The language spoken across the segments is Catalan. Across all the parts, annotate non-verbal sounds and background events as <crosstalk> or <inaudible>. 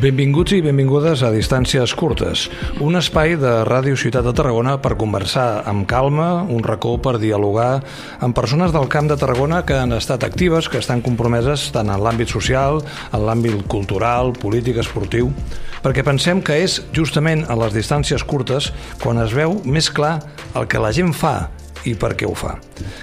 Benvinguts i benvingudes a Distàncies Curtes, un espai de Ràdio Ciutat de Tarragona per conversar amb calma, un racó per dialogar amb persones del Camp de Tarragona que han estat actives, que estan compromeses tant en l'àmbit social, en l'àmbit cultural, polític, esportiu, perquè pensem que és justament a les distàncies curtes quan es veu més clar el que la gent fa i per què ho fa.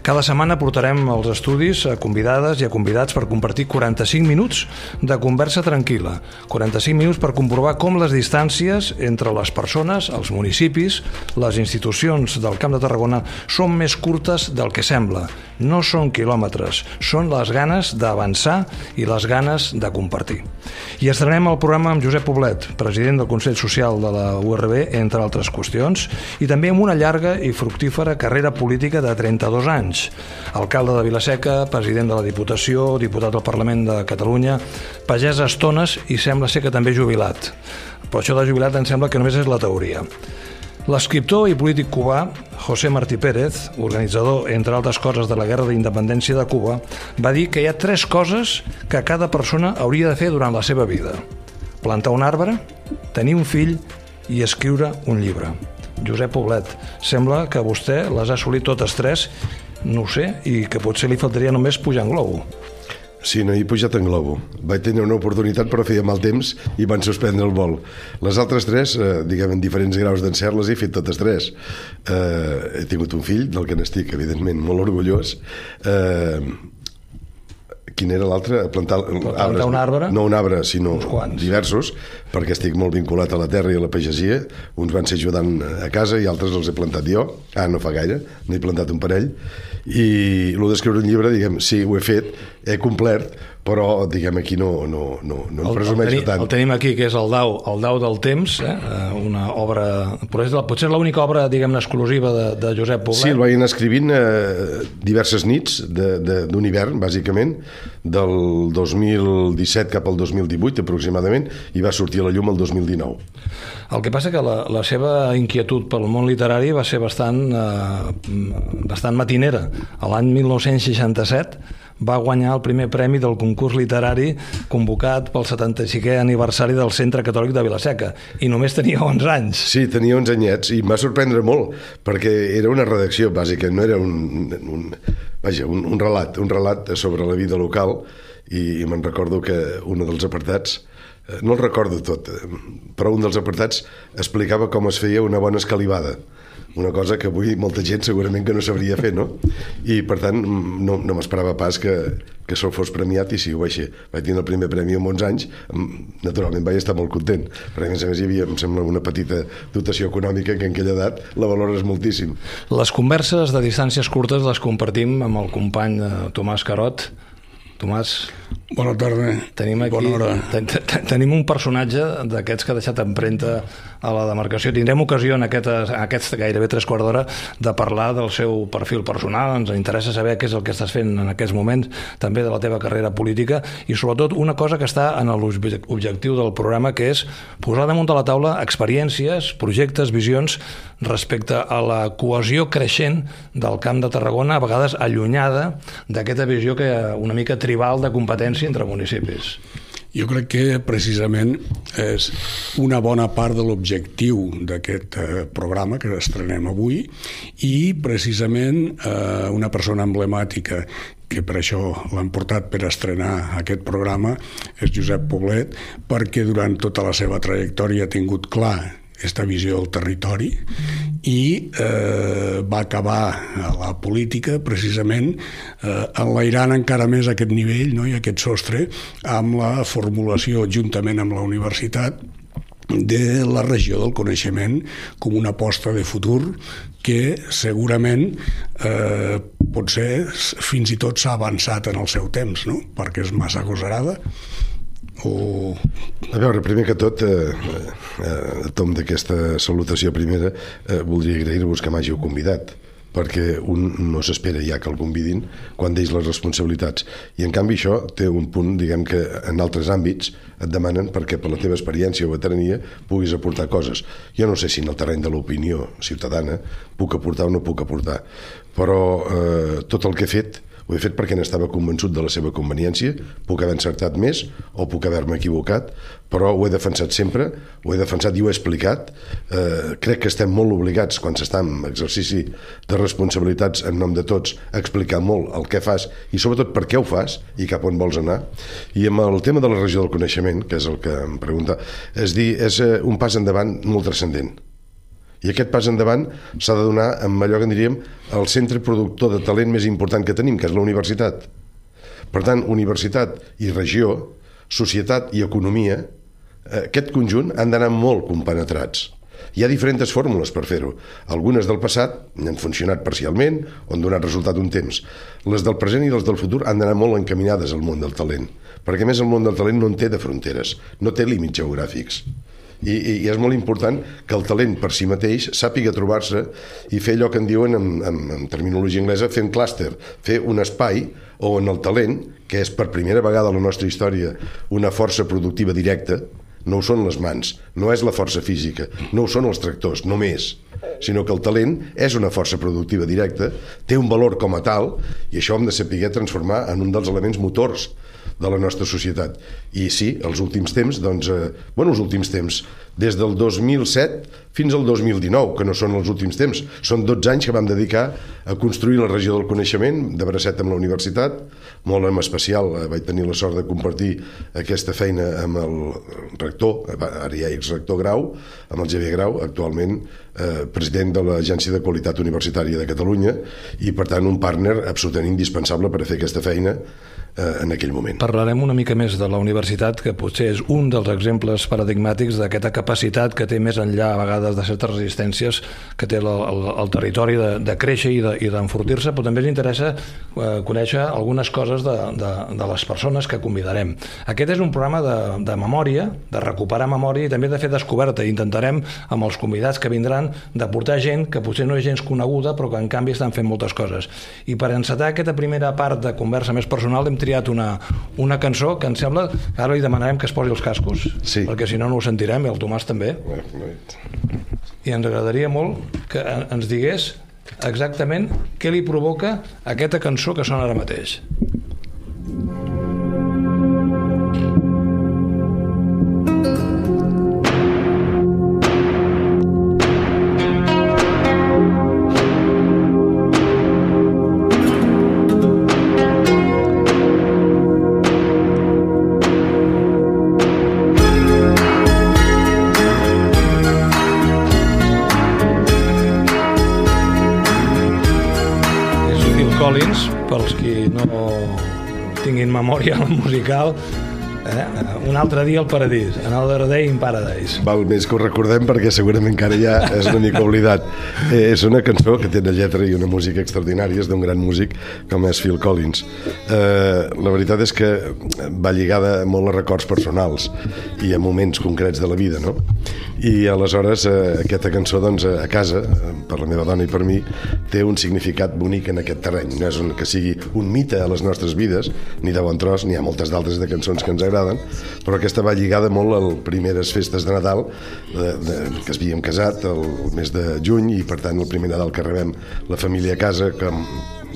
Cada setmana portarem als estudis a convidades i a convidats per compartir 45 minuts de conversa tranquil·la, 45 minuts per comprovar com les distàncies entre les persones, els municipis, les institucions del Camp de Tarragona són més curtes del que sembla. No són quilòmetres, són les ganes d'avançar i les ganes de compartir. I estrenem el programa amb Josep Poblet, president del Consell Social de la URB, entre altres qüestions, i també amb una llarga i fructífera carrera política política de 32 anys. Alcalde de Vilaseca, president de la Diputació, diputat del Parlament de Catalunya, pagès estones i sembla ser que també jubilat. Però això de jubilat em sembla que només és la teoria. L'escriptor i polític cubà José Martí Pérez, organitzador, entre altres coses, de la Guerra d'Independència de Cuba, va dir que hi ha tres coses que cada persona hauria de fer durant la seva vida. Plantar un arbre, tenir un fill i escriure un llibre. Josep Poblet, sembla que vostè les ha assolit totes tres, no ho sé, i que potser li faltaria només pujar en globo. Sí, no he pujat en globo. Vaig tenir una oportunitat però feia mal temps i van suspendre el vol. Les altres tres, eh, diguem, en diferents graus d'encert, les he fet totes tres. Eh, he tingut un fill, del que n'estic, evidentment, molt orgullós. Eh, quin era l'altre? Plantar, plantar un arbre? No un arbre, sinó diversos, perquè estic molt vinculat a la terra i a la pagesia. Uns van ser ajudant a casa i altres els he plantat jo. Ah, no fa gaire, n'he plantat un parell. I el d'escriure un llibre, diguem, sí, ho he fet, he complert, però diguem aquí no, no, no, no em presumeixo tant. El tenim aquí, que és el Dau, el Dau del Temps, eh? eh una obra, potser és l'única obra, diguem-ne, exclusiva de, de Josep Poblet. Sí, el vaig anar escrivint eh, diverses nits d'un hivern, bàsicament, del 2017 cap al 2018 aproximadament, i va sortir a la llum el 2019. El que passa que la, la seva inquietud pel món literari va ser bastant, eh, bastant matinera. L'any 1967 va guanyar el primer premi del concurs literari convocat pel 75è aniversari del Centre Catòlic de Vilaseca. I només tenia 11 anys. Sí, tenia 11 anyets. I em va sorprendre molt perquè era una redacció bàsica, no era un, un, vaja, un, un relat, un relat sobre la vida local i, i me'n recordo que un dels apartats eh, no el recordo tot, eh, però un dels apartats explicava com es feia una bona escalivada una cosa que avui molta gent segurament que no sabria fer, no? I per tant no, no m'esperava pas que, que això fos premiat i si ho vaig ser. Vaig tenir el primer premi en 11 anys, naturalment vaig estar molt content, perquè a més a més hi havia, em sembla, una petita dotació econòmica que en aquella edat la valores moltíssim. Les converses de distàncies curtes les compartim amb el company eh, Tomàs Carot, Tomàs, Bona tarda. Tenim aquí, Bona hora. Ten, ten, tenim un personatge d'aquests que ha deixat empremta a la demarcació. Tindrem ocasió en aquest, en aquest gairebé tres quarts d'hora de parlar del seu perfil personal. Ens interessa saber què és el que estàs fent en aquests moments, també de la teva carrera política i sobretot una cosa que està en l'objectiu del programa que és posar damunt de la taula experiències, projectes, visions respecte a la cohesió creixent del Camp de Tarragona, a vegades allunyada d'aquesta visió que una mica tribal de competència convivència entre municipis? Jo crec que precisament és una bona part de l'objectiu d'aquest eh, programa que estrenem avui i precisament eh, una persona emblemàtica que per això l'han portat per estrenar aquest programa és Josep Poblet perquè durant tota la seva trajectòria ha tingut clar aquesta visió del territori i eh, va acabar la política precisament eh, enlairant encara més aquest nivell no, i aquest sostre amb la formulació juntament amb la universitat de la regió del coneixement com una aposta de futur que segurament eh, potser fins i tot s'ha avançat en el seu temps, no? perquè és massa agosarada o... A veure, primer que tot, eh, eh, a tom d'aquesta salutació primera, eh, voldria agrair-vos que m'hàgiu convidat perquè un no s'espera ja que el convidin quan deix les responsabilitats. I en canvi això té un punt, diguem que en altres àmbits et demanen perquè per la teva experiència o veterania puguis aportar coses. Jo no sé si en el terreny de l'opinió ciutadana puc aportar o no puc aportar, però eh, tot el que he fet Ho he fet perquè n'estava convençut de la seva conveniència, puc haver encertat més o puc haver-me equivocat, però ho he defensat sempre, ho he defensat i ho he explicat. Eh, crec que estem molt obligats, quan s'està en exercici de responsabilitats en nom de tots, a explicar molt el que fas i sobretot per què ho fas i cap on vols anar. I amb el tema de la regió del coneixement, que és el que em pregunta, és dir, és eh, un pas endavant molt transcendent i aquest pas endavant s'ha de donar amb allò que diríem el centre productor de talent més important que tenim, que és la universitat. Per tant, universitat i regió, societat i economia, eh, aquest conjunt han d'anar molt compenetrats. Hi ha diferents fórmules per fer-ho. Algunes del passat han funcionat parcialment o han donat resultat un temps. Les del present i les del futur han d'anar molt encaminades al món del talent, perquè més el món del talent no en té de fronteres, no té límits geogràfics. I, i, és molt important que el talent per si mateix sàpiga trobar-se i fer allò que en diuen en, en, en terminologia anglesa fer un clúster, fer un espai on el talent, que és per primera vegada a la nostra història una força productiva directa, no ho són les mans, no és la força física, no ho són els tractors, només, sinó que el talent és una força productiva directa, té un valor com a tal, i això hem de saber transformar en un dels elements motors de la nostra societat. I sí, els últims temps, doncs, eh, bueno, els últims temps, des del 2007 fins al 2019, que no són els últims temps, són 12 anys que vam dedicar a construir la regió del coneixement de Bracet amb la universitat, molt en especial eh, vaig tenir la sort de compartir aquesta feina amb el rector, ara ja exrector Grau, amb el Javier Grau, actualment eh, president de l'Agència de Qualitat Universitària de Catalunya i per tant un partner absolutament indispensable per a fer aquesta feina en aquell moment. Parlarem una mica més de la universitat, que potser és un dels exemples paradigmàtics d'aquesta capacitat que té més enllà a vegades de certes resistències que té el, el, el territori de, de créixer i d'enfortir-se, de, però també ens interessa eh, conèixer algunes coses de, de, de les persones que convidarem. Aquest és un programa de, de memòria, de recuperar memòria i també de fer descoberta. Intentarem, amb els convidats que vindran, de portar gent que potser no és gens coneguda, però que en canvi estan fent moltes coses. I per encetar aquesta primera part de conversa més personal hem triat una, una cançó que em sembla que ara li demanarem que es posi els cascos, sí. perquè si no no ho sentirem, i el Tomàs també. I ens agradaria molt que ens digués exactament què li provoca aquesta cançó que sona ara mateix. Memòria <laughs> musical eh? un altre dia al paradís Another Day in Paradise. Val més que ho recordem perquè segurament encara ja és una mica oblidat. Eh, és una cançó que té una lletra i una música extraordinàries d'un gran músic com és Phil Collins. Eh, la veritat és que va lligada molt a records personals i a moments concrets de la vida no? i aleshores eh, aquesta cançó doncs, a casa, per la meva dona i per mi té un significat bonic en aquest terreny. No és un, que sigui un mite a les nostres vides ni de bon tros, n'hi ha moltes d'altres de cançons que ens agraden però aquesta va lligada molt a les primeres festes de Nadal de, de, que es havíem casat el, el mes de juny i per tant el primer Nadal que rebem la família a casa que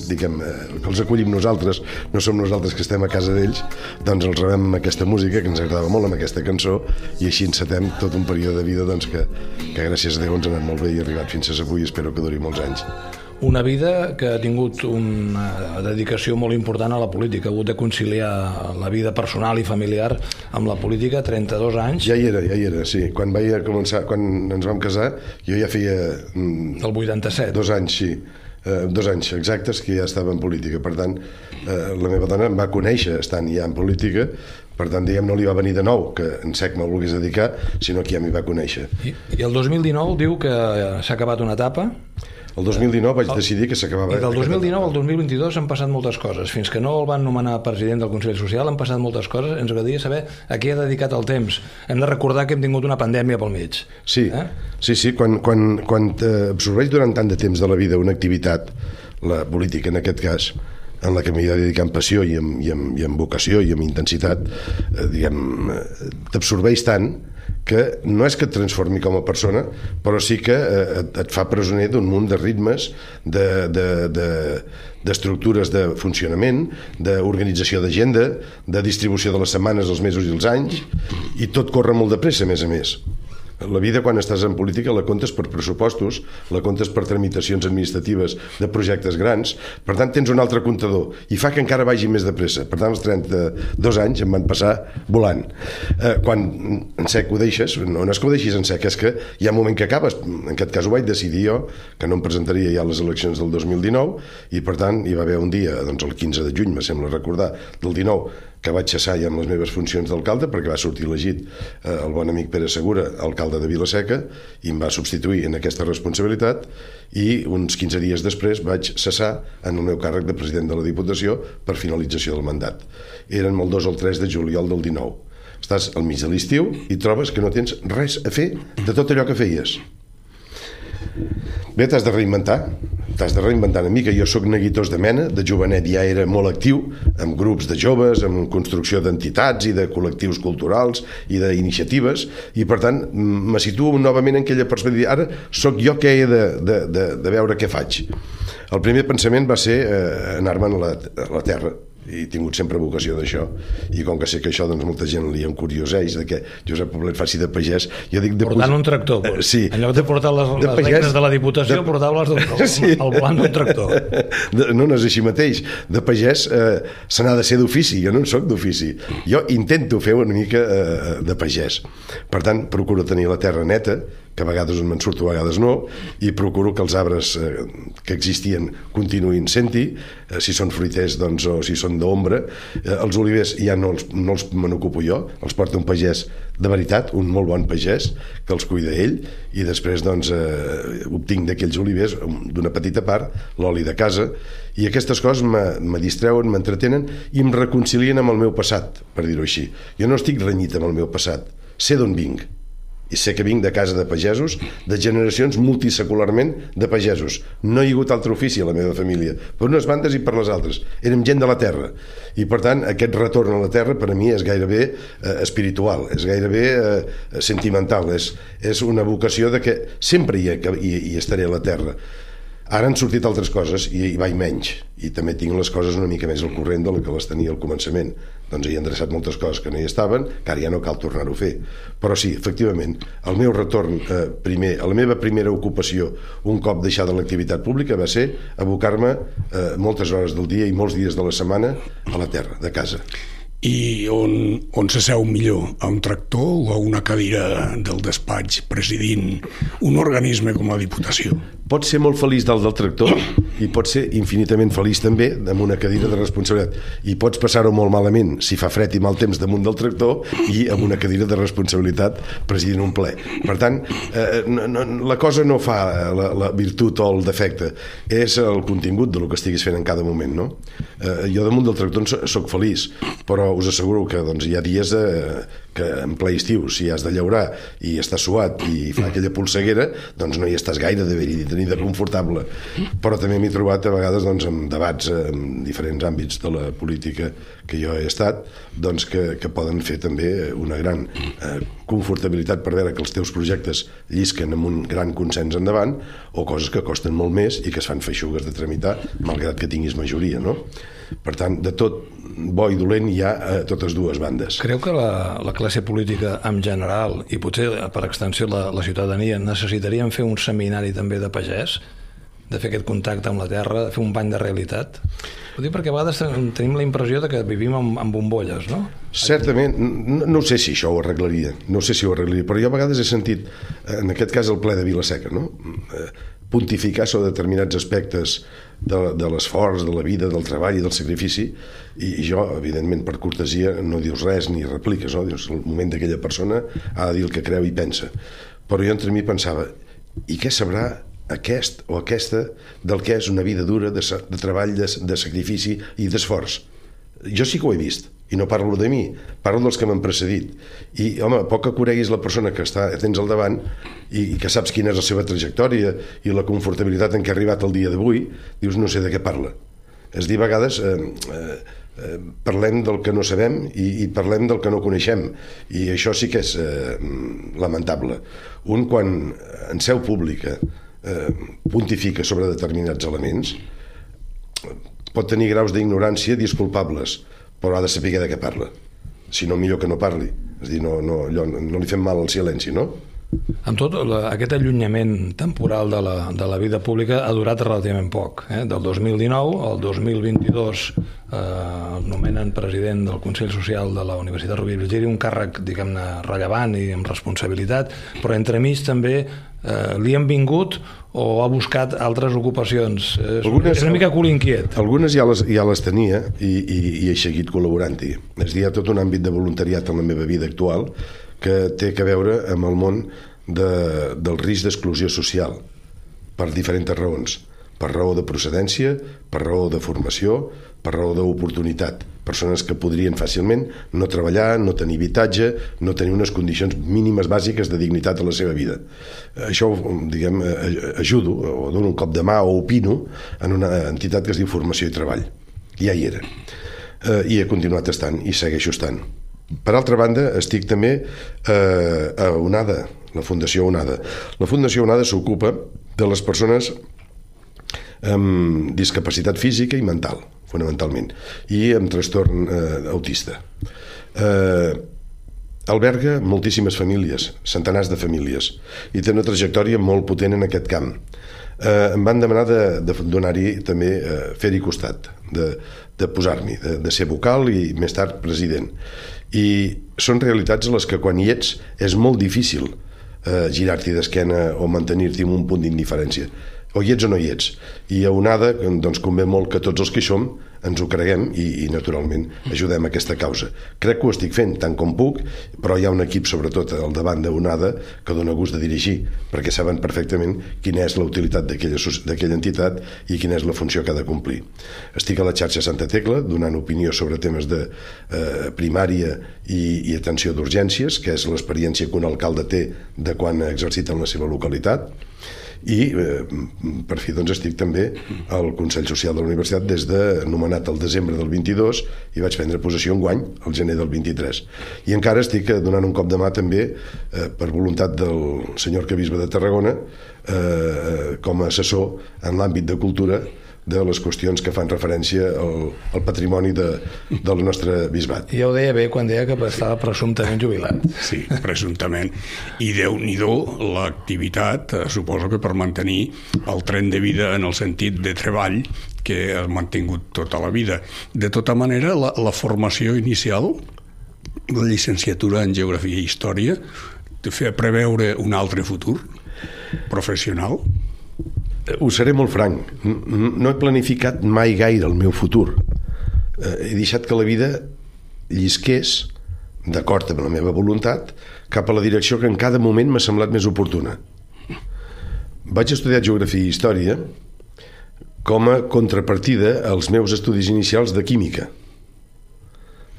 diguem, eh, que els acollim nosaltres, no som nosaltres que estem a casa d'ells, doncs els rebem amb aquesta música que ens agradava molt, amb aquesta cançó, i així encetem tot un període de vida doncs, que, que gràcies a Déu ens ha anat molt bé i ha arribat fins a avui, espero que duri molts anys. Una vida que ha tingut una dedicació molt important a la política, ha hagut de conciliar la vida personal i familiar amb la política, 32 anys. Ja hi era, ja hi era, sí. Quan, vaig començar, quan ens vam casar, jo ja feia... Mm, El 87. Dos anys, sí eh, dos anys exactes que ja estava en política. Per tant, eh, la meva dona em va conèixer estant ja en política, per tant, diguem, no li va venir de nou que en sec me'l volgués dedicar, sinó que ja m'hi va conèixer. I, I el 2019 diu que s'ha acabat una etapa el 2019 vaig decidir que s'acabava... I del 2019 al 2022 han passat moltes coses. Fins que no el van nomenar president del Consell Social han passat moltes coses. Ens agradaria saber a què ha dedicat el temps. Hem de recordar que hem tingut una pandèmia pel mig. Sí, eh? sí, sí. Quan, quan, quan absorbeix durant tant de temps de la vida una activitat, la política en aquest cas, en la que m'he de dedicar amb passió i amb, i amb, i amb vocació i amb intensitat, eh, diguem, eh, t'absorbeix tant que no és que et transformi com a persona, però sí que eh, et, et fa presoner d'un munt de ritmes, de, de, de, d'estructures de funcionament, d'organització d'agenda, de distribució de les setmanes, els mesos i els anys, i tot corre molt de pressa, a més a més. La vida, quan estàs en política, la comptes per pressupostos, la comptes per tramitacions administratives de projectes grans, per tant, tens un altre comptador, i fa que encara vagi més de pressa. Per tant, els 32 anys em van passar volant. Eh, quan en sec ho deixes, no, no és que ho deixis en sec, és que hi ha un moment que acabes. En aquest cas ho vaig decidir jo, que no em presentaria ja a les eleccions del 2019, i per tant hi va haver un dia, doncs el 15 de juny, me sembla recordar, del 19, que vaig cessar ja amb les meves funcions d'alcalde perquè va sortir elegit eh, el bon amic Pere Segura, alcalde de Vilaseca, i em va substituir en aquesta responsabilitat i uns 15 dies després vaig cessar en el meu càrrec de president de la Diputació per finalització del mandat. Eren el 2 o el 3 de juliol del 19. Estàs al mig de l'estiu i trobes que no tens res a fer de tot allò que feies. Bé, t'has de reinventar, t'has de reinventar una mica. Jo sóc neguitós de mena, de jovenet ja era molt actiu, amb grups de joves, amb construcció d'entitats i de col·lectius culturals i d'iniciatives, i per tant me situo novament en aquella perspectiva. Ara sóc jo que he de, de, de, de veure què faig. El primer pensament va ser eh, anar-me'n a, a la terra, he tingut sempre vocació d'això. I com que sé que això doncs molta gent li encurioseix de que Josep Poblet faci de pagès jo dic de portant un tractor pues. Eh, sí. en lloc de portar les, de les pagès, de la Diputació de... portava les del, <laughs> sí. el volant d'un tractor. <laughs> De, no, no és així mateix. De pagès eh, se n'ha de ser d'ofici. Jo no en sóc d'ofici. Jo intento fer una mica eh, de pagès. Per tant procuro tenir la terra neta que a vegades me'n surto, a vegades no, i procuro que els arbres eh, que existien continuïn senti, eh, si són fruiters doncs, o si són d'ombra. Eh, els olivers ja no els, no els me n'ocupo jo, els porta un pagès de veritat, un molt bon pagès, que els cuida ell, i després doncs, eh, obtinc d'aquells olivers, d'una petita part, l'oli de casa, i aquestes coses me distreuen, m'entretenen i em reconcilien amb el meu passat, per dir-ho així. Jo no estic renyit amb el meu passat, sé d'on vinc, i sé que vinc de casa de pagesos, de generacions multisecularment de pagesos. No hi ha hagut altre ofici a la meva família, per unes bandes i per les altres. Érem gent de la terra. I, per tant, aquest retorn a la terra per a mi és gairebé eh, espiritual, és gairebé eh, sentimental, és, és una vocació de que sempre hi, hi, hi estaré a la terra. Ara han sortit altres coses i hi vaig menys i també tinc les coses una mica més al corrent de la que les tenia al començament doncs he endreçat moltes coses que no hi estaven que ara ja no cal tornar-ho a fer. Però sí, efectivament, el meu retorn eh, primer, la meva primera ocupació un cop deixada l'activitat pública va ser abocar-me eh, moltes hores del dia i molts dies de la setmana a la terra, de casa. I on, on se seu millor, a un tractor o a una cadira del despatx presidint un organisme com la Diputació? Pot ser molt feliç dalt del tractor i pot ser infinitament feliç també amb una cadira de responsabilitat i pots passar-ho molt malament si fa fred i mal temps damunt del tractor i amb una cadira de responsabilitat presidint un ple. Per tant, eh, no, no, la cosa no fa la, la virtut o el defecte, és el contingut de lo que estiguis fent en cada moment, no? Eh, jo damunt del tractor sóc feliç, però us asseguro que doncs, hi ha dies eh, que en ple estiu, si has de llaurar i està suat i fa aquella polseguera, doncs no hi estàs gaire de de, ni de confortable. Però també m'he trobat a vegades doncs, amb debats en diferents àmbits de la política que jo he estat, doncs que, que poden fer també una gran eh, confortabilitat per veure que els teus projectes llisquen amb un gran consens endavant o coses que costen molt més i que es fan feixugues de tramitar malgrat que tinguis majoria, no? Per tant, de tot bo i dolent hi ha a totes dues bandes. Creu que la, la classe política en general i potser per extensió la, la ciutadania necessitarien fer un seminari també de pagès? de fer aquest contacte amb la terra, de fer un bany de realitat? Ho dic perquè a vegades tenim la impressió de que vivim amb, amb bombolles, no? Certament, no, no sé si això ho arreglaria, no sé si ho arreglaria, però jo a vegades he sentit, en aquest cas el ple de Vilaseca, no? Eh, pontificar sobre determinats aspectes de, de l'esforç, de la vida, del treball i del sacrifici, i, i jo, evidentment, per cortesia, no dius res ni repliques, no? Dius, el moment d'aquella persona ha de dir el que creu i pensa. Però jo entre mi pensava, i què sabrà aquest o aquesta del que és una vida dura de, de treball, de, de sacrifici i d'esforç? Jo sí que ho he vist, i no parlo de mi, parlo dels que m'han precedit. I, home, poc que coneguis la persona que està, tens al davant i, i que saps quina és la seva trajectòria i la confortabilitat en què ha arribat el dia d'avui, dius, no sé de què parla. És dir, a vegades, eh, eh, eh, parlem del que no sabem i, i parlem del que no coneixem i això sí que és eh, lamentable un quan en seu pública eh, pontifica sobre determinats elements pot tenir graus d'ignorància disculpables però ha de saber de què parla si no millor que no parli és dir, no, no, allò, no li fem mal al silenci no? Amb tot, la, aquest allunyament temporal de la, de la vida pública ha durat relativament poc. Eh? Del 2019 al 2022 eh, el nomenen president del Consell Social de la Universitat Rovira Virgili, un càrrec, diguem-ne, rellevant i amb responsabilitat, però entremig també eh, li han vingut o ha buscat altres ocupacions. És, algunes, és una mica cul inquiet. Algunes ja les, ja les tenia i, i, i he seguit col·laborant-hi. És dir, hi ha tot un àmbit de voluntariat en la meva vida actual que té que veure amb el món de, del risc d'exclusió social per diferents raons per raó de procedència, per raó de formació, per raó d'oportunitat. Persones que podrien fàcilment no treballar, no tenir habitatge, no tenir unes condicions mínimes bàsiques de dignitat a la seva vida. Això, diguem, ajudo o dono un cop de mà o opino en una entitat que es diu Formació i Treball. Ja hi era. Eh, I he continuat estant, i segueixo estant. Per altra banda, estic també eh, a UNADA, la Fundació UNADA. La Fundació UNADA s'ocupa de les persones amb discapacitat física i mental, fonamentalment, i amb trastorn eh, autista. Eh, alberga moltíssimes famílies, centenars de famílies, i té una trajectòria molt potent en aquest camp. Eh, em van demanar de, de donar-hi també, eh, fer-hi costat, de, de posar-m'hi, de, de ser vocal i més tard president i són realitats les que quan hi ets és molt difícil eh, girar-t'hi d'esquena o mantenir-t'hi en un punt d'indiferència o hi ets o no hi ets. I a UNADA doncs, convé molt que tots els que hi som ens ho creguem i, i naturalment ajudem a aquesta causa. Crec que ho estic fent tant com puc, però hi ha un equip sobretot al davant d'UNADA que dona gust de dirigir, perquè saben perfectament quina és la utilitat d'aquella entitat i quina és la funció que ha de complir. Estic a la xarxa Santa Tecla donant opinió sobre temes de eh, primària i, i atenció d'urgències, que és l'experiència que un alcalde té de quan ha exercit en la seva localitat, i eh, per fi doncs estic també al Consell Social de la Universitat des de nomenat el desembre del 22 i vaig prendre possessió en guany el gener del 23 i encara estic eh, donant un cop de mà també eh, per voluntat del senyor Cabisbe de Tarragona eh, com a assessor en l'àmbit de cultura de les qüestions que fan referència al, al patrimoni de, del nostre bisbat. Ja ho deia bé quan deia que estava presumptament jubilat. Sí, presumptament. I déu nhi l'activitat, eh, suposo que per mantenir el tren de vida en el sentit de treball que ha mantingut tota la vida. De tota manera, la, la formació inicial, la llicenciatura en Geografia i Història, te feia preveure un altre futur professional? Ho seré molt franc, no he planificat mai gaire el meu futur. Eh, he deixat que la vida llisqués, d'acord amb la meva voluntat, cap a la direcció que en cada moment m'ha semblat més oportuna. Vaig estudiar Geografia i Història com a contrapartida als meus estudis inicials de Química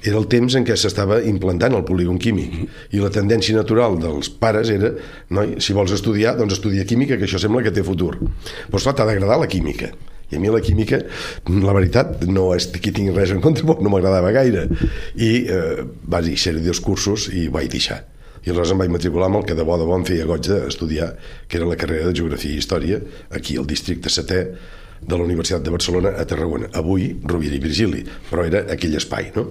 era el temps en què s'estava implantant el polígon químic. I la tendència natural dels pares era noi, si vols estudiar, doncs estudia química que això sembla que té futur. Però esclar, t'ha d'agradar la química. I a mi la química, la veritat no és que tinc res en contra, <laughs> no m'agradava gaire. I eh, vaig deixar dos cursos i vaig deixar. I aleshores em vaig matricular amb el que de bo de bo em feia goig d'estudiar, que era la carrera de Geografia i Història, aquí al districte setè de la Universitat de Barcelona a Tarragona. Avui, Rovira i Virgili, però era aquell espai, no?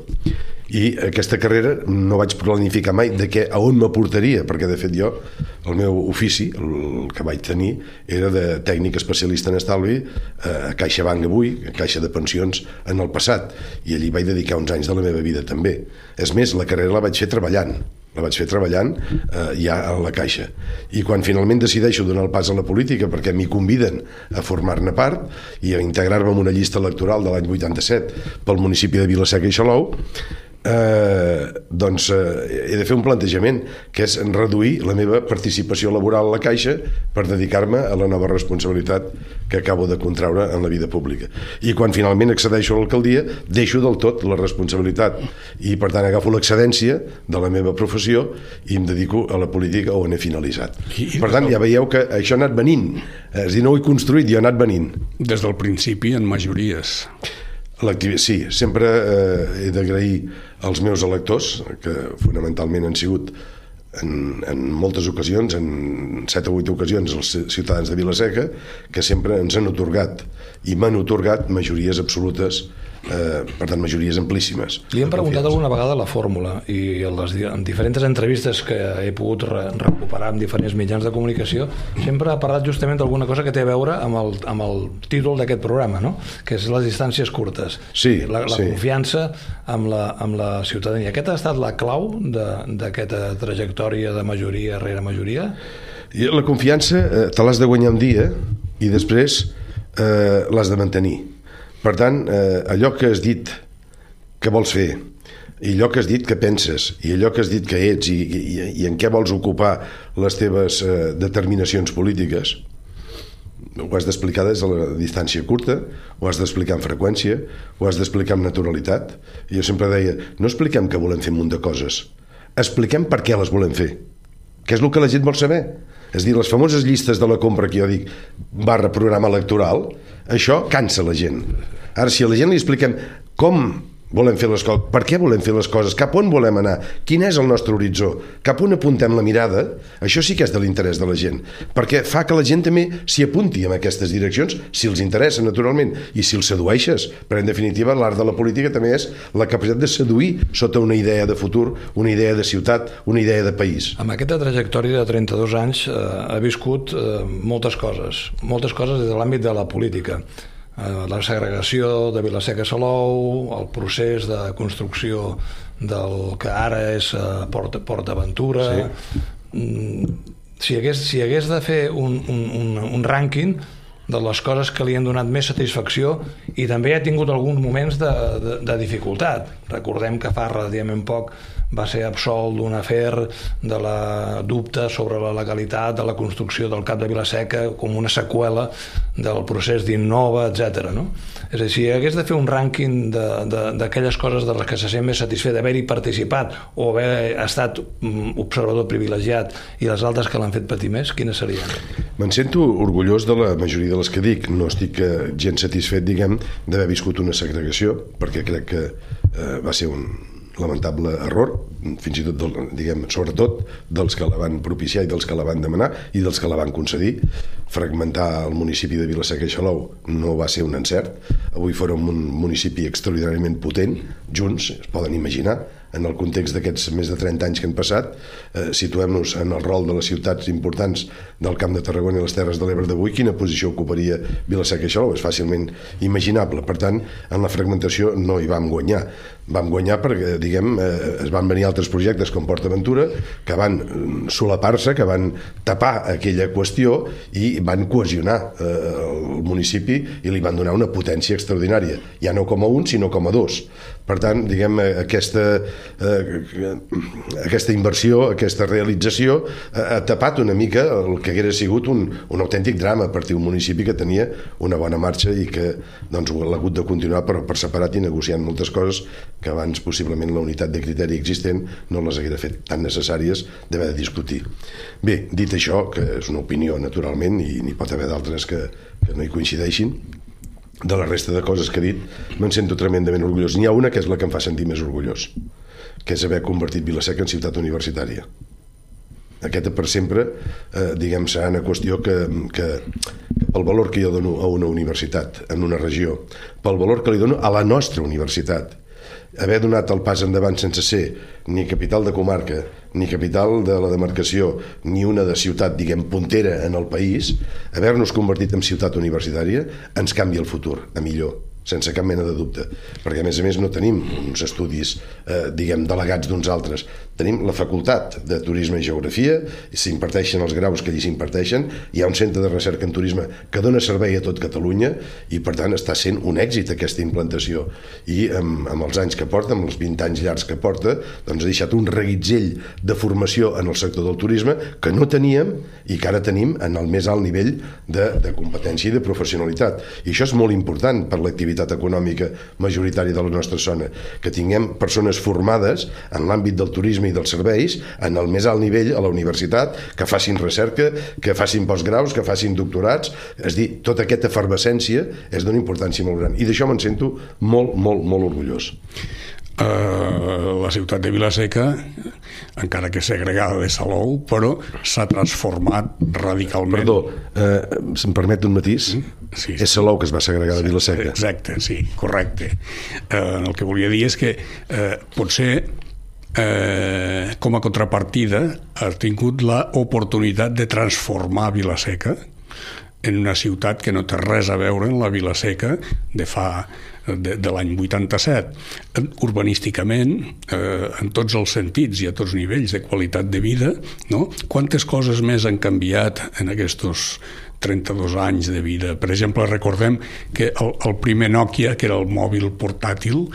I aquesta carrera no vaig planificar mai de què, a on m'aportaria, perquè de fet jo, el meu ofici, el que vaig tenir, era de tècnic especialista en estalvi a CaixaBank avui, a Caixa de Pensions en el passat, i allí vaig dedicar uns anys de la meva vida també. És més, la carrera la vaig fer treballant, la vaig fer treballant eh, ja a la Caixa. I quan finalment decideixo donar el pas a la política perquè m'hi conviden a formar-ne part i a integrar-me en una llista electoral de l'any 87 pel municipi de Vilaseca i Xalou eh, doncs eh, he de fer un plantejament que és reduir la meva participació laboral a la Caixa per dedicar-me a la nova responsabilitat que acabo de contraure en la vida pública. I quan finalment accedeixo a l'alcaldia deixo del tot la responsabilitat. I per tant agafo l'excedència de la meva professió i em dedico a la política on he finalitzat. I, per tant ja veieu que això ha anat venint. És dir, no ho he construït, jo he anat venint. Des del principi en majories. Sí, sempre eh, he d'agrair als meus electors, que fonamentalment han sigut en, en moltes ocasions, en set o vuit ocasions, els ciutadans de Vilaseca, que sempre ens han otorgat i m'han otorgat majories absolutes eh, per tant, majories amplíssimes. Li hem preguntat alguna vegada la fórmula i en, les, en diferents entrevistes que he pogut re, recuperar en diferents mitjans de comunicació sempre ha parlat justament d'alguna cosa que té a veure amb el, amb el títol d'aquest programa, no? que és les distàncies curtes. Sí, la, la sí. confiança amb la, amb la ciutadania. Aquesta ha estat la clau d'aquesta trajectòria de majoria rere majoria? I la confiança eh, te l'has de guanyar un dia i després eh, l'has de mantenir per tant, eh, allò que has dit que vols fer, i allò que has dit que penses, i allò que has dit que ets, i, i, i en què vols ocupar les teves eh, determinacions polítiques, ho has d'explicar des de la distància curta, ho has d'explicar amb freqüència, ho has d'explicar amb naturalitat. I jo sempre deia, no expliquem que volem fer un munt de coses, expliquem per què les volem fer, que és el que la gent vol saber. És dir, les famoses llistes de la compra que jo dic barra programa electoral, això cansa la gent. Ara, si a la gent li expliquem com volem fer les coses, per què volem fer les coses, cap on volem anar, quin és el nostre horitzó, cap on apuntem la mirada, això sí que és de l'interès de la gent, perquè fa que la gent també s'hi apunti en aquestes direccions, si els interessa, naturalment, i si els sedueixes, però en definitiva l'art de la política també és la capacitat de seduir sota una idea de futur, una idea de ciutat, una idea de país. Amb aquesta trajectòria de 32 anys eh, ha viscut eh, moltes coses, moltes coses des de l'àmbit de la política la segregació de Vilaseca Salou, el procés de construcció del que ara és eh, Port, Port Aventura... Sí. Mm, si hagués, si hagués de fer un, un, un, un rànquing de les coses que li han donat més satisfacció i també ha tingut alguns moments de, de, de dificultat. Recordem que fa relativament poc va ser absolt d'un afer de la dubte sobre la legalitat de la construcció del cap de Vilaseca com una seqüela del procés d'Innova, etc. No? És a dir, si hagués de fer un rànquing d'aquelles coses de les que se sent més satisfet d'haver-hi participat o haver estat mm, observador privilegiat i les altres que l'han fet patir més, quines serien? Me'n sento orgullós de la majoria de les que dic. No estic eh, gens satisfet, diguem, d'haver viscut una segregació, perquè crec que eh, va ser un, lamentable error, fins i tot, del, diguem, sobretot dels que la van propiciar i dels que la van demanar i dels que la van concedir. Fragmentar el municipi de Vilaseca i Xalou no va ser un encert. Avui fórem un municipi extraordinàriament potent, junts, es poden imaginar, en el context d'aquests més de 30 anys que han passat, eh, situem-nos en el rol de les ciutats importants del Camp de Tarragona i les Terres de l'Ebre d'avui, quina posició ocuparia Vilaseca i? És fàcilment imaginable. Per tant, en la fragmentació no hi vam guanyar. Vam guanyar perquè, diguem, eh, es van venir altres projectes com Port Aventura que van mm, solapar-se, que van tapar aquella qüestió i van cohesionar eh, el municipi i li van donar una potència extraordinària, ja no com a un, sinó com a dos. Per tant, diguem, eh, aquesta, eh, aquesta inversió, aquesta realització eh, ha tapat una mica el que hagués sigut un, un autèntic drama a partir d'un municipi que tenia una bona marxa i que doncs, l'ha hagut de continuar per, per separat i negociant moltes coses que abans possiblement la unitat de criteri existent no les hagués fet tan necessàries d'haver de discutir. Bé, dit això, que és una opinió naturalment i n'hi pot haver d'altres que, que no hi coincideixin, de la resta de coses que he dit, me'n sento tremendament orgullós. N'hi ha una que és la que em fa sentir més orgullós, que és haver convertit Vilaseca en ciutat universitària. Aquesta per sempre, eh, diguem, serà una qüestió que, que, pel valor que jo dono a una universitat, en una regió, pel valor que li dono a la nostra universitat, haver donat el pas endavant sense ser ni capital de comarca, ni capital de la demarcació, ni una de ciutat, diguem, puntera en el país, haver-nos convertit en ciutat universitària ens canvia el futur a millor sense cap mena de dubte, perquè a més a més no tenim uns estudis, eh, diguem, delegats d'uns altres, tenim la facultat de Turisme i Geografia, s'imparteixen els graus que allí s'imparteixen, hi ha un centre de recerca en turisme que dona servei a tot Catalunya i per tant està sent un èxit aquesta implantació. I amb, amb els anys que porta, amb els 20 anys llargs que porta, doncs ha deixat un reguitzell de formació en el sector del turisme que no teníem i que ara tenim en el més alt nivell de, de competència i de professionalitat. I això és molt important per l'activitat l'activitat econòmica majoritària de la nostra zona, que tinguem persones formades en l'àmbit del turisme i dels serveis en el més alt nivell a la universitat, que facin recerca, que facin postgraus, que facin doctorats, és dir, tota aquesta efervescència és d'una importància molt gran. I d'això me'n sento molt, molt, molt orgullós eh, la ciutat de Vilaseca, encara que segregada de Salou, però s'ha transformat radicalment. Perdó, eh, se'm permet un matís? Mm, sí, sí. És Salou que es va segregar de Vilaseca. Exacte, sí, correcte. Eh, el que volia dir és que eh, potser eh, com a contrapartida ha tingut l'oportunitat de transformar Vilaseca en una ciutat que no té res a veure amb la Vilaseca de fa de, de l'any 87. Urbanísticament, eh, en tots els sentits i a tots nivells de qualitat de vida, no? quantes coses més han canviat en aquests 32 anys de vida. Per exemple, recordem que el, el primer Nokia, que era el mòbil portàtil,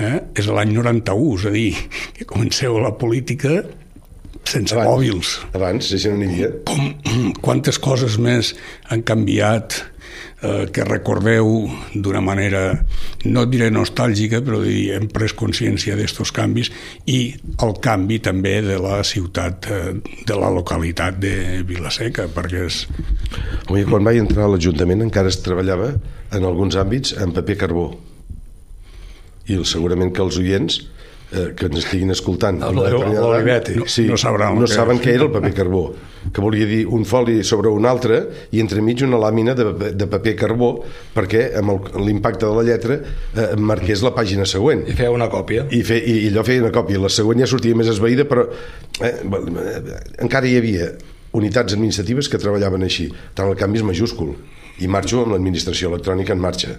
eh, és l'any 91, és a dir, que comenceu la política sense abans, mòbils. Abans, si no n'hi havia. Com, quantes coses més han canviat eh, que recordeu d'una manera, no diré nostàlgica, però dir, hem pres consciència d'estos canvis i el canvi també de la ciutat, eh, de la localitat de Vilaseca, perquè és... Home, quan vaig entrar a l'Ajuntament encara es treballava en alguns àmbits en paper carbó. I segurament que els oients eh, que ens estiguin escoltant. l'Olivetti no, sí, no, sabran no saben què era el paper carbó que volia dir un foli sobre un altre i entremig una làmina de, de paper carbó perquè amb l'impacte de la lletra eh, marqués la pàgina següent. I feia una còpia. I, fe, i, i allò feia una còpia. La següent ja sortia més esveïda però eh, eh, encara hi havia unitats administratives que treballaven així tant el canvi és majúscul i marxo amb l'administració electrònica en marxa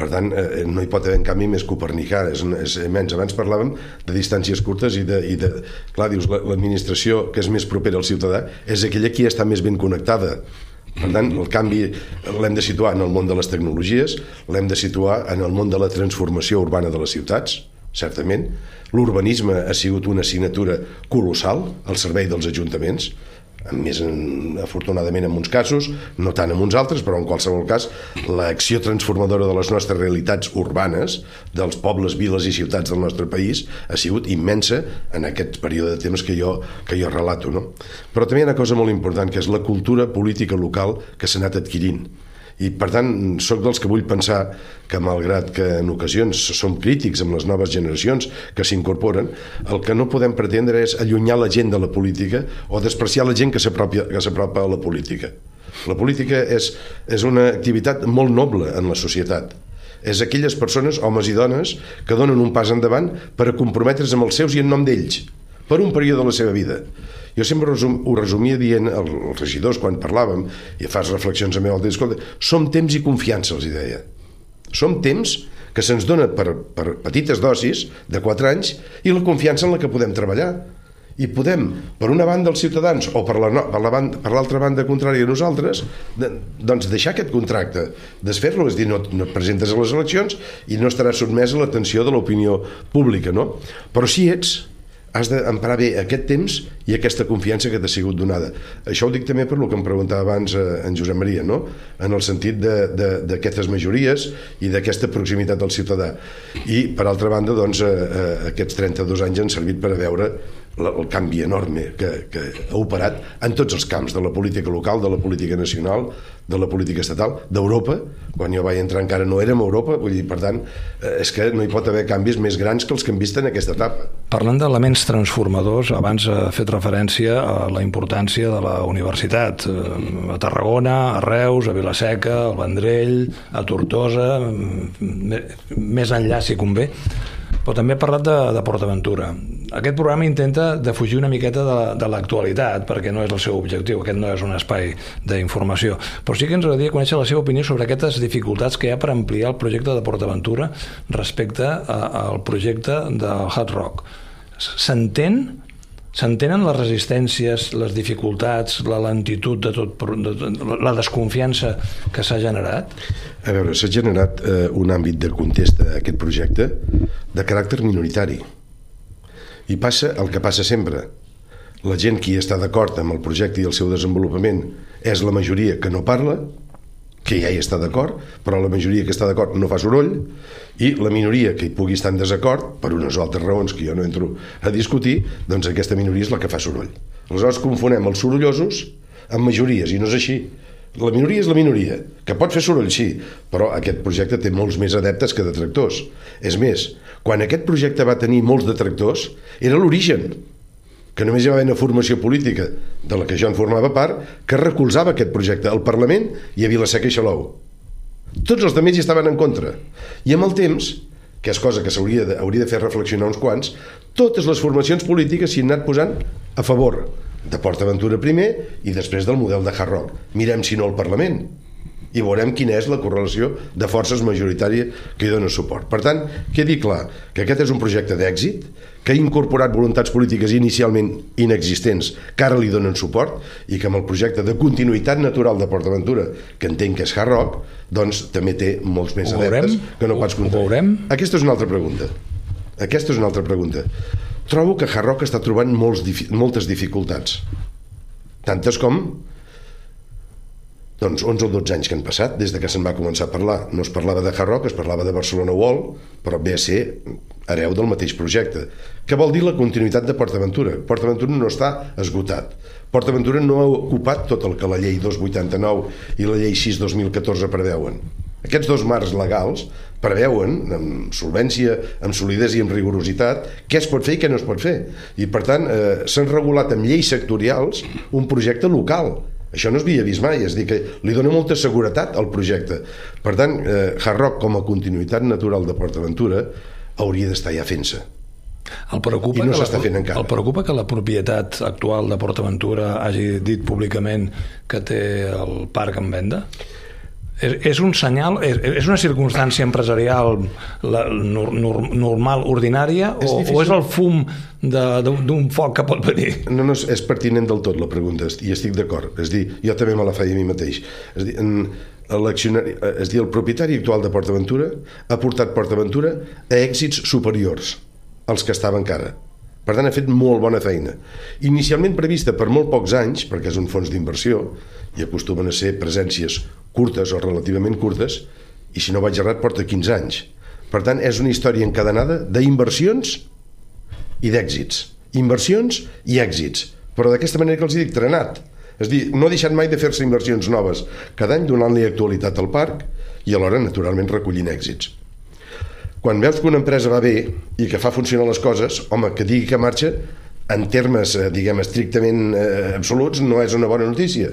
per tant, eh, no hi pot haver en canvi més copernicà, és, és immens. Abans parlàvem de distàncies curtes i de... I de clar, dius, l'administració que és més propera al ciutadà és aquella qui està més ben connectada. Per tant, el canvi l'hem de situar en el món de les tecnologies, l'hem de situar en el món de la transformació urbana de les ciutats, certament. L'urbanisme ha sigut una assignatura colossal al servei dels ajuntaments, més en, afortunadament en uns casos, no tant en uns altres, però en qualsevol cas l'acció transformadora de les nostres realitats urbanes, dels pobles, viles i ciutats del nostre país, ha sigut immensa en aquest període de temps que jo, que jo relato. No? Però també hi ha una cosa molt important, que és la cultura política local que s'ha anat adquirint i per tant sóc dels que vull pensar que malgrat que en ocasions som crítics amb les noves generacions que s'incorporen, el que no podem pretendre és allunyar la gent de la política o despreciar la gent que s'apropa a la política. La política és, és una activitat molt noble en la societat és aquelles persones, homes i dones, que donen un pas endavant per a comprometre's amb els seus i en nom d'ells, per un període de la seva vida. Jo sempre resum, ho resumia dient als regidors quan parlàvem i fas reflexions a meu altre, escolta, som temps i confiança, els deia. Som temps que se'ns dona per, per petites dosis de 4 anys i la confiança en la que podem treballar i podem, per una banda els ciutadans o per la, per la banda, per l'altra banda contrària a nosaltres, de, doncs deixar aquest contracte, desfer-lo, és dir, no, no et presentes a les eleccions i no estaràs sotmès a l'atenció de l'opinió pública, no? Però si ets has d'emprar bé aquest temps i aquesta confiança que t'ha sigut donada. Això ho dic també per lo que em preguntava abans eh, en Josep Maria, no? en el sentit d'aquestes majories i d'aquesta proximitat al ciutadà. I, per altra banda, doncs, eh, eh, aquests 32 anys han servit per a veure el canvi enorme que, que ha operat en tots els camps, de la política local, de la política nacional, de la política estatal, d'Europa, quan jo vaig entrar encara no érem a Europa, vull dir, per tant, eh, és que no hi pot haver canvis més grans que els que hem vist en aquesta etapa. Parlant d'elements transformadors, abans ha fet referència a la importància de la universitat, eh, a Tarragona, a Reus, a Vilaseca, al Vendrell, a Tortosa, més enllà si convé, però també ha parlat de, de PortAventura. Aquest programa intenta defugir una miqueta de, de l'actualitat, perquè no és el seu objectiu, aquest no és un espai d'informació, però sí que ens agradaria conèixer la seva opinió sobre aquestes dificultats que hi ha per ampliar el projecte de PortAventura respecte a, al projecte del Hard Rock. S'entén S'entenen les resistències, les dificultats, la lentitud de tot, de, de, la desconfiança que s'ha generat? A veure, s'ha generat eh, un àmbit de contesta a aquest projecte de caràcter minoritari. I passa el que passa sempre. La gent qui està d'acord amb el projecte i el seu desenvolupament és la majoria que no parla, que ja hi està d'acord, però la majoria que està d'acord no fa soroll, i la minoria que hi pugui estar en desacord, per unes o altres raons que jo no entro a discutir, doncs aquesta minoria és la que fa soroll. Aleshores confonem els sorollosos amb majories, i no és així. La minoria és la minoria, que pot fer soroll, sí, però aquest projecte té molts més adeptes que detractors. És més, quan aquest projecte va tenir molts detractors, era l'origen, que només hi va haver una formació política de la que jo en formava part, que recolzava aquest projecte al Parlament i a Vilaseca i Xalou. Tots els altres hi estaven en contra. I amb el temps, que és cosa que s'hauria de, hauria de fer reflexionar uns quants, totes les formacions polítiques s'hi han anat posant a favor de Port Aventura primer i després del model de Hard Rock. Mirem si no el Parlament i veurem quina és la correlació de forces majoritària que hi dona suport. Per tant, quedi clar que aquest és un projecte d'èxit, que ha incorporat voluntats polítiques inicialment inexistents que ara li donen suport i que amb el projecte de continuïtat natural de PortAventura, que entenc que és Hard Rock, doncs també té molts més adeptes que no pots Ho- comptar. Aquesta és una altra pregunta. Aquesta és una altra pregunta. Trobo que Hard Rock està trobant molts, moltes dificultats. Tantes com doncs 11 o 12 anys que han passat des de que se'n va començar a parlar. No es parlava de Hard Rock, es parlava de Barcelona Wall, però ve a ser hereu del mateix projecte. Què vol dir la continuïtat de PortAventura? PortAventura no està esgotat. PortAventura no ha ocupat tot el que la llei 289 i la llei 6-2014 preveuen. Aquests dos marcs legals preveuen, amb solvència, amb solidesa i amb rigorositat, què es pot fer i què no es pot fer. I, per tant, eh, s'han regulat amb lleis sectorials un projecte local. Això no es havia vist mai, és dir, que li dona molta seguretat al projecte. Per tant, eh, Hard Rock, com a continuïtat natural de PortAventura, hauria d'estar ja fent-se. El preocupa, I no s'està fent encara. el preocupa que la propietat actual de PortAventura hagi dit públicament que té el parc en venda? És, és un senyal, és, és una circumstància empresarial la, nor, nor, normal, ordinària, És o, difícil. o és el fum de- d'un foc que pot venir? No, no, és- pertinent del tot la pregunta i estic d'acord. És dir, jo també me la feia a mi mateix. És dir, en, l'accionari- és dir, el propietari actual de PortAventura ha portat PortAventura a èxits superiors als que estava encara. Per tant, ha fet molt bona feina. Inicialment prevista per molt pocs anys, perquè és un fons d'inversió, i acostumen a ser presències curtes o relativament curtes, i si no vaig errat porta 15 anys. Per tant, és una història encadenada d'inversions i d'èxits. Inversions i èxits. Però d'aquesta manera que els dic, trenat. És dir, no ha deixat mai de fer-se inversions noves cada any donant-li actualitat al parc i alhora, naturalment, recollint èxits. Quan veus que una empresa va bé i que fa funcionar les coses, home, que digui que marxa, en termes, eh, diguem, estrictament eh, absoluts, no és una bona notícia.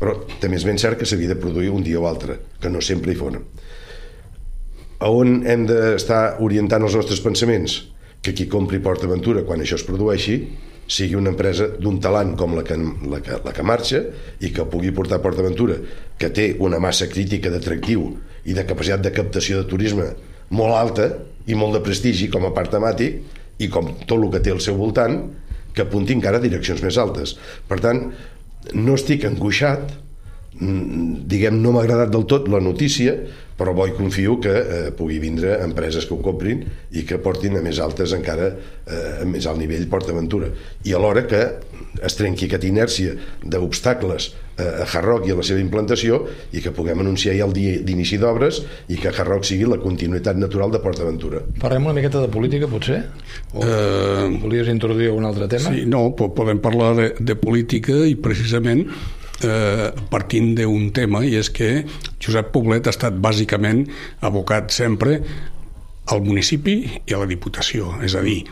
Però també és ben cert que s'havia de produir un dia o altre, que no sempre hi fonen a on hem d'estar orientant els nostres pensaments? Que qui compri PortAventura quan això es produeixi sigui una empresa d'un talant com la que, la, que, la que marxa i que pugui portar PortAventura, que té una massa crítica d'atractiu i de capacitat de captació de turisme molt alta i molt de prestigi com a part temàtic i com tot el que té al seu voltant, que apunti encara a direccions més altes. Per tant, no estic angoixat, mm, diguem, no m'ha agradat del tot la notícia, però bo i confio que eh, pugui vindre empreses que ho comprin i que portin a més altes encara, eh, a més alt nivell PortAventura. I alhora que es trenqui aquesta inèrcia d'obstacles eh, a Hard Rock i a la seva implantació i que puguem anunciar ja el dia d'inici d'obres i que Hard Rock sigui la continuïtat natural de PortAventura. Parlem una miqueta de política, potser? O Eh, volies introduir un altre tema? Sí, no, po- podem parlar de, de política i precisament eh, partint d'un tema i és que Josep Poblet ha estat bàsicament abocat sempre al municipi i a la Diputació, és a dir,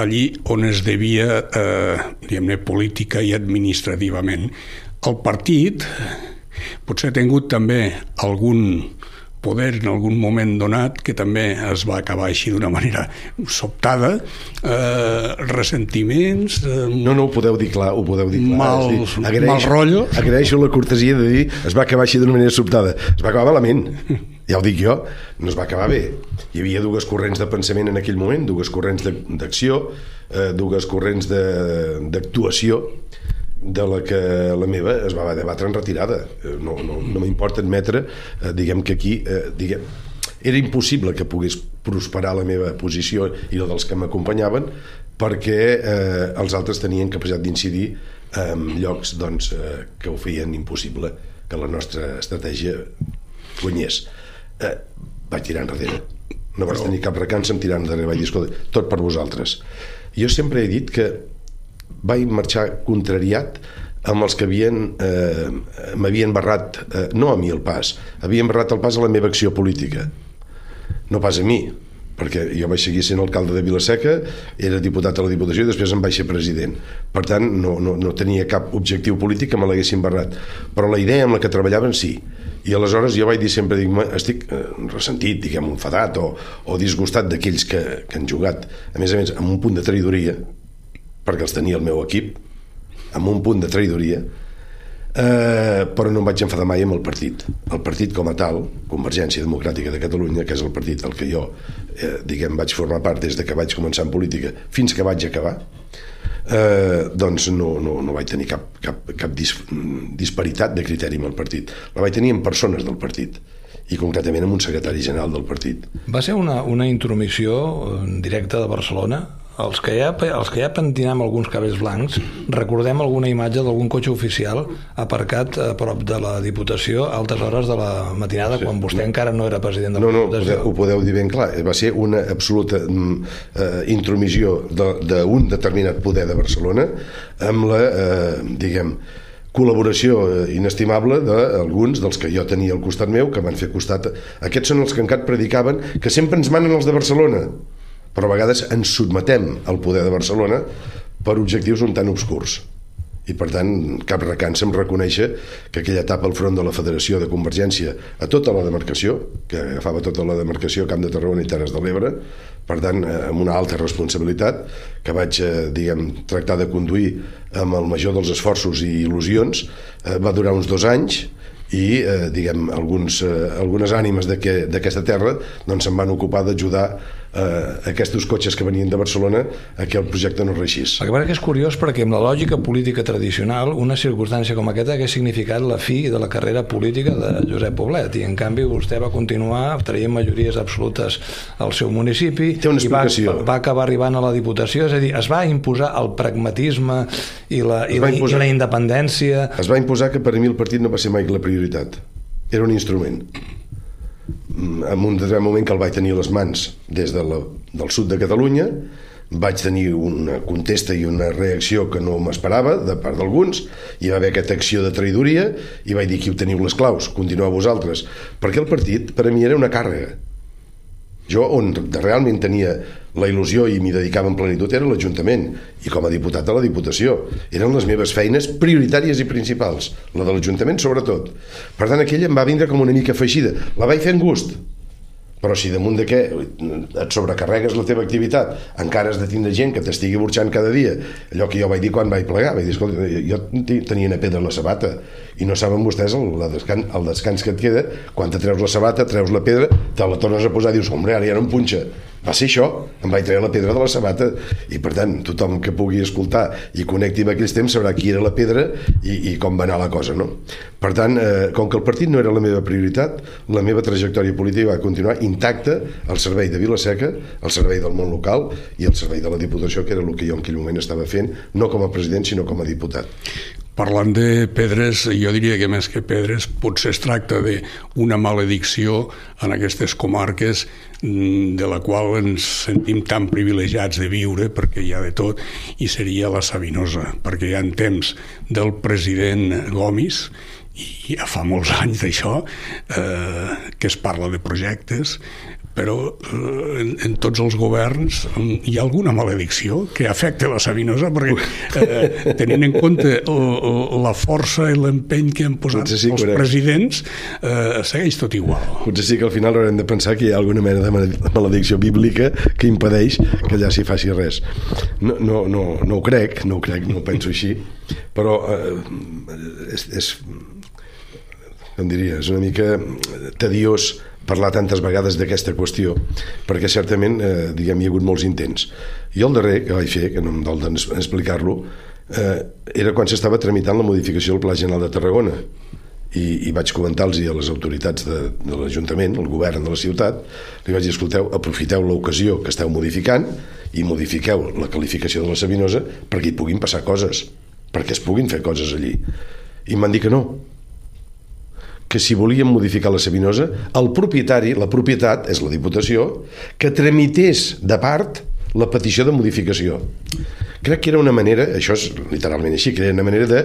allí on es devia, eh, diguem-ne, política i administrativament. El partit potser ha tingut també algun poder en algun moment donat que també es va acabar així d'una manera sobtada eh, ressentiments eh, No, no, ho podeu dir clar, ho podeu dir clar. Mal- dir, mal rotllo. Agraeixo la cortesia de dir es va acabar així d'una manera sobtada. Es va acabar malament, ja ho dic jo, no es va acabar bé. Hi havia dues corrents de pensament en aquell moment, dues corrents de- d'acció, eh, dues corrents de- d'actuació, de la que la meva es va debatre en retirada. Eh, No, no, no m'importa admetre, eh, diguem que aquí, eh, diguem, era impossible que pogués prosperar la meva posició i la dels que m'acompanyaven perquè eh, els altres tenien capacitat d'incidir en llocs doncs, eh, que ho feien impossible que la nostra estratègia guanyés. Eh, vaig tirar enrere. No vaig tenir cap recança en tirar enrere. Vaig dir, escolta, tot per vosaltres. Jo sempre he dit que vaig marxar contrariat amb els que havien eh, m'havien barrat, eh, no a mi el pas, havien barrat el pas a la meva acció política. No pas a mi, perquè jo vaig seguir sent alcalde de Vilaseca, era diputat a la Diputació i després em vaig ser president. Per tant, no, no, no tenia cap objectiu polític que me l'haguessin barrat. Però la idea amb la que treballaven sí. I aleshores jo vaig dir sempre, dic, estic eh, ressentit, diguem, enfadat o, o disgustat d'aquells que, que han jugat, a més a més, amb un punt de traïdoria, perquè els tenia el meu equip, amb un punt de traïdoria, eh, però no em vaig enfadar mai amb el partit. El partit com a tal, Convergència Democràtica de Catalunya, que és el partit al que jo, eh, diguem, vaig formar part des de que vaig començar en política fins que vaig acabar, eh, doncs no, no, no vaig tenir cap, cap, cap dis, disparitat de criteri amb el partit. La vaig tenir amb persones del partit i concretament amb un secretari general del partit. Va ser una, una intromissió eh, directa de Barcelona els que, ja, els que ja pentinem alguns cabells blancs, recordem alguna imatge d'algun cotxe oficial aparcat a prop de la Diputació a altes hores de la matinada, sí. quan vostè encara no era president de la no, no, Diputació. No, ho podeu dir ben clar. Va ser una absoluta mm, eh, intromissió d'un de, de determinat poder de Barcelona amb la, eh, diguem, col·laboració eh, inestimable d'alguns dels que jo tenia al costat meu, que van fer costat... Aquests són els que encara predicaven que sempre ens manen els de Barcelona però a vegades ens sotmetem al poder de Barcelona per objectius un tant obscurs. I per tant cap recança em reconèixer que aquella etapa al front de la Federació de Convergència a tota la demarcació, que agafava tota la demarcació Camp de Tarragona i Terres de l'Ebre, per tant, eh, amb una alta responsabilitat que vaig, eh, diguem, tractar de conduir amb el major dels esforços i il·lusions, eh, va durar uns dos anys i, eh, diguem, alguns, eh, algunes ànimes d'aquesta terra doncs se'n van ocupar d'ajudar eh, aquests cotxes que venien de Barcelona a que el projecte no reixís. El que és curiós perquè amb la lògica política tradicional una circumstància com aquesta hagués significat la fi de la carrera política de Josep Poblet i en canvi vostè va continuar traient majories absolutes al seu municipi Té una i va, va acabar arribant a la Diputació, és a dir, es va imposar el pragmatisme i la, i la, imposar, i la independència. Es va imposar que per mi el partit no va ser mai la prioritat. Era un instrument en un determinat moment que el vaig tenir a les mans des de la, del sud de Catalunya vaig tenir una contesta i una reacció que no m'esperava de part d'alguns, hi va haver aquesta acció de traïdoria i vaig dir ho teniu les claus, continueu vosaltres. Perquè el partit per a mi era una càrrega. Jo on realment tenia la il·lusió i m'hi dedicava en plenitud era l'Ajuntament i com a diputat de la Diputació. Eren les meves feines prioritàries i principals la de l'Ajuntament sobretot. Per tant aquella em va vindre com una mica afegida. La vaig fer en gust. Però si damunt de què et sobrecarregues la teva activitat encara has de tindre gent que t'estigui burxant cada dia allò que jo vaig dir quan vaig plegar vaig dir, escolta, jo tenia una pedra a la sabata i no saben vostès el, el, descans, el descans que et queda. Quan te treus la sabata, treus la pedra te la tornes a posar dius, hombre, ara ja no em punxa va ser això, em vaig treure la pedra de la sabata i per tant tothom que pugui escoltar i connecti amb aquells temps sabrà qui era la pedra i, i com va anar la cosa no? per tant, eh, com que el partit no era la meva prioritat la meva trajectòria política va continuar intacta al servei de Vilaseca al servei del món local i al servei de la Diputació que era el que jo en aquell moment estava fent no com a president sinó com a diputat Parlant de pedres, jo diria que més que pedres potser es tracta d'una maledicció en aquestes comarques de la qual ens sentim tan privilegiats de viure perquè hi ha de tot i seria la Sabinosa perquè hi ha temps del president Gomis i ja fa molts <laughs> anys d'això eh, que es parla de projectes però eh, en, en tots els governs hi ha alguna maledicció que afecta la Sabinosa? Perquè eh, tenint en compte la força i l'empeny que han posat sí, els correcte. presidents eh, segueix tot igual. Potser sí que al final haurem de pensar que hi ha alguna mena de maledicció bíblica que impedeix que allà s'hi faci res. No, no, no, no ho crec no ho crec, no ho penso així però eh, és, és com diria, és una mica tediós parlar tantes vegades d'aquesta qüestió perquè certament eh, diguem, hi ha hagut molts intents. I el darrer que vaig fer, que no em dol explicar-lo eh, era quan s'estava tramitant la modificació del Pla General de Tarragona. I, i vaig comentar-los a les autoritats de, de l'Ajuntament, el govern de la ciutat, li vaig dir, escolteu, aprofiteu l'ocasió que esteu modificant i modifiqueu la qualificació de la Sabinosa perquè hi puguin passar coses, perquè es puguin fer coses allí. I em van dir que no, que si volíem modificar la Sabinosa, el propietari, la propietat, és la Diputació, que tramités de part la petició de modificació. Crec que era una manera, això és literalment així, que era una manera de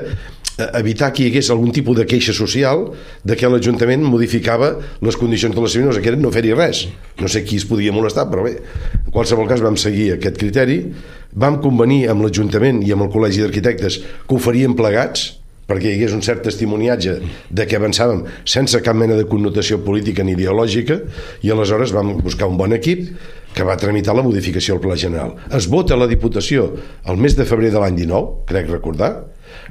eh, que hi hagués algun tipus de queixa social de que l'Ajuntament modificava les condicions de la Sabinosa, que era no fer-hi res. No sé qui es podia molestar, però bé, en qualsevol cas vam seguir aquest criteri, vam convenir amb l'Ajuntament i amb el Col·legi d'Arquitectes que ho farien plegats, perquè hi hagués un cert testimoniatge de què avançàvem sense cap mena de connotació política ni ideològica i aleshores vam buscar un bon equip que va tramitar la modificació al Pla General. Es vota a la Diputació el mes de febrer de l'any 19, crec recordar,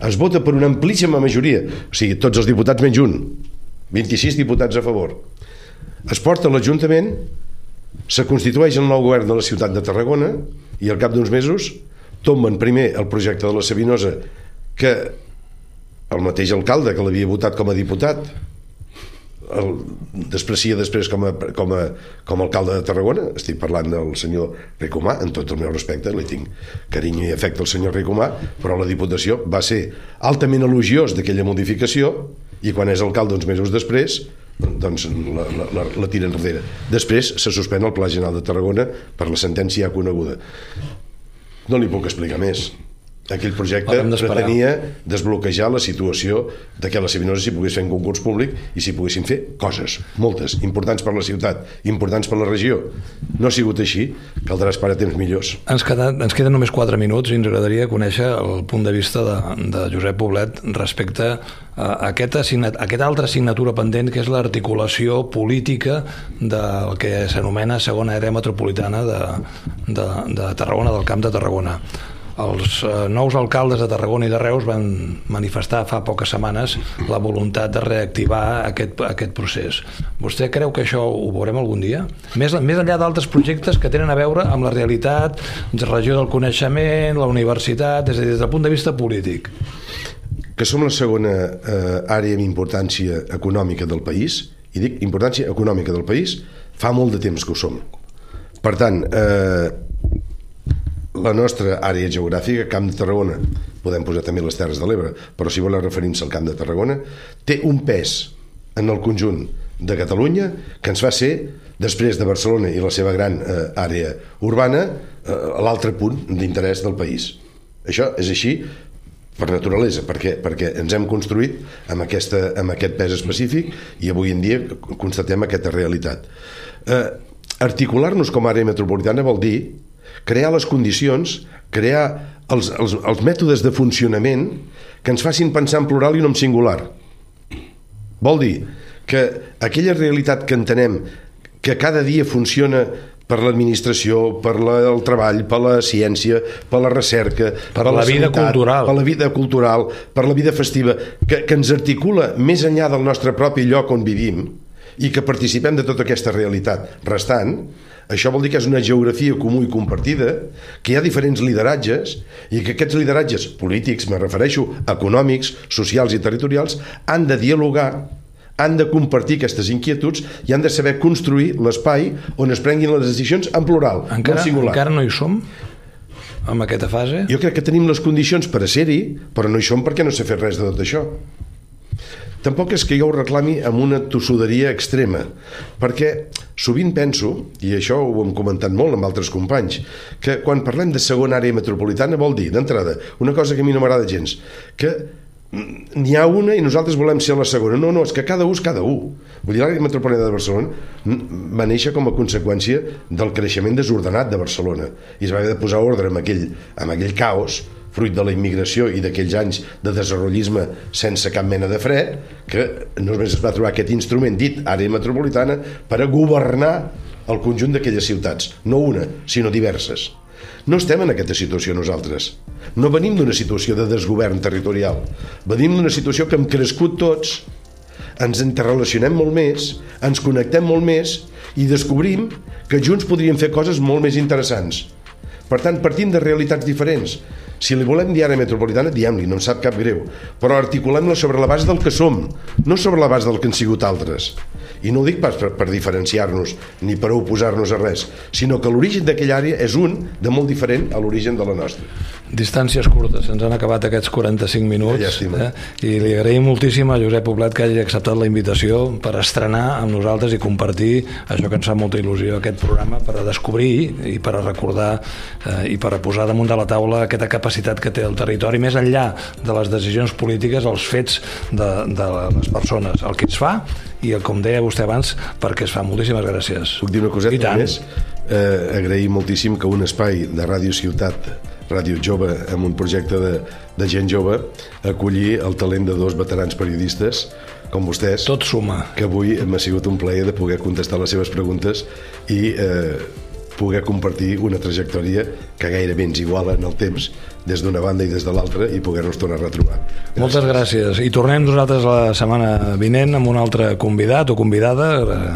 es vota per una amplíssima majoria, o sigui, tots els diputats menys un, 26 diputats a favor. Es porta a l'Ajuntament, se constitueix el nou govern de la ciutat de Tarragona i al cap d'uns mesos tomben primer el projecte de la Sabinosa que el mateix alcalde que l'havia votat com a diputat el desprecia després com a, com, a, com a alcalde de Tarragona estic parlant del senyor Ricomà en tot el meu respecte, li tinc carinyo i afecte al senyor Ricomà, però la Diputació va ser altament elogiós d'aquella modificació i quan és alcalde uns mesos després doncs la, la, la, la tira enrere. Després se suspèn el Pla General de Tarragona per la sentència ja coneguda. No li puc explicar més aquell projecte pretenia desbloquejar la situació de que la Sabinosa s'hi pogués fer en concurs públic i s'hi poguessin fer coses, moltes, importants per la ciutat, importants per la regió. No ha sigut així, caldrà esperar temps millors. Ens, queda, ens queden només 4 minuts i ens agradaria conèixer el punt de vista de, de Josep Poblet respecte a aquest, assignat, a aquest altra assignatura pendent que és l'articulació política del que s'anomena segona àrea metropolitana de, de, de Tarragona, del Camp de Tarragona els eh, nous alcaldes de Tarragona i de Reus van manifestar fa poques setmanes la voluntat de reactivar aquest, aquest procés. Vostè creu que això ho veurem algun dia? Més, més enllà d'altres projectes que tenen a veure amb la realitat, la regió del coneixement, la universitat, és a dir, des del punt de vista polític. Que som la segona eh, àrea amb importància econòmica del país, i dic importància econòmica del país, fa molt de temps que ho som. Per tant, eh, la nostra àrea geogràfica, Camp de Tarragona, podem posar també les Terres de l'Ebre, però si voleu referir-se al Camp de Tarragona, té un pes en el conjunt de Catalunya que ens fa ser, després de Barcelona i la seva gran eh, àrea urbana, eh, l'altre punt d'interès del país. Això és així per naturalesa, perquè, perquè ens hem construït amb, aquesta, amb aquest pes específic i avui en dia constatem aquesta realitat. Eh, Articular-nos com a àrea metropolitana vol dir crear les condicions, crear els, els, els mètodes de funcionament que ens facin pensar en plural i no en singular. Vol dir que aquella realitat que entenem que cada dia funciona per l'administració, per la, el treball, per la ciència, per la recerca, per, per la, la vida sanitat, cultural, per la vida cultural, per la vida festiva, que, que ens articula més enllà del nostre propi lloc on vivim i que participem de tota aquesta realitat restant, això vol dir que és una geografia comú i compartida, que hi ha diferents lideratges i que aquests lideratges polítics, me refereixo, econòmics, socials i territorials, han de dialogar han de compartir aquestes inquietuds i han de saber construir l'espai on es prenguin les decisions en plural, encara, no singular. Encara no hi som? en aquesta fase? Jo crec que tenim les condicions per a ser-hi, però no hi som perquè no s'ha fet res de tot això. Tampoc és que jo ho reclami amb una tossuderia extrema, perquè sovint penso, i això ho hem comentat molt amb altres companys, que quan parlem de segona àrea metropolitana vol dir, d'entrada, una cosa que a mi no m'agrada gens, que n'hi ha una i nosaltres volem ser la segona. No, no, és que cada un és cada un. Vull dir, l'àrea metropolitana de Barcelona va néixer com a conseqüència del creixement desordenat de Barcelona i es va haver de posar ordre en aquell, en aquell caos fruit de la immigració i d'aquells anys de desenvolupisme sense cap mena de fre, que només es va trobar aquest instrument dit àrea metropolitana per a governar el conjunt d'aquelles ciutats, no una, sinó diverses. No estem en aquesta situació nosaltres. No venim d'una situació de desgovern territorial. Venim d'una situació que hem crescut tots, ens interrelacionem molt més, ens connectem molt més i descobrim que junts podríem fer coses molt més interessants. Per tant, partim de realitats diferents, si li volem dir àrea metropolitana, diem-li, no ens sap cap greu, però articulem-la sobre la base del que som, no sobre la base del que han sigut altres. I no ho dic pas per, per diferenciar-nos ni per oposar-nos a res, sinó que l'origen d'aquella àrea és un de molt diferent a l'origen de la nostra. Distàncies curtes, ens han acabat aquests 45 minuts Llàstima. eh? i li agraïm moltíssim a Josep Poblet que hagi acceptat la invitació per estrenar amb nosaltres i compartir això que ens fa molta il·lusió, aquest programa per a descobrir i per a recordar eh, i per a posar damunt de la taula aquesta capacitat que té el territori més enllà de les decisions polítiques, els fets de, de les persones, el que es fa i el, com deia vostè abans, perquè es fa. Moltíssimes gràcies. Puc dir una I coseta tant. més? Eh, agrair moltíssim que un espai de Ràdio Ciutat Ràdio Jove, amb un projecte de, de gent jove, acollir el talent de dos veterans periodistes com vostès, Tot suma. que avui m'ha sigut un plaer de poder contestar les seves preguntes i eh, poder compartir una trajectòria que gairebé ens iguala en el temps des d'una banda i des de l'altra i poder-nos tornar a retrobar. Moltes gràcies. I tornem nosaltres la setmana vinent amb un altre convidat o convidada.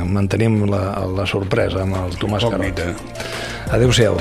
Mantenim la, la sorpresa amb el Tomàs Carot. Incògnita. Adéu-siau.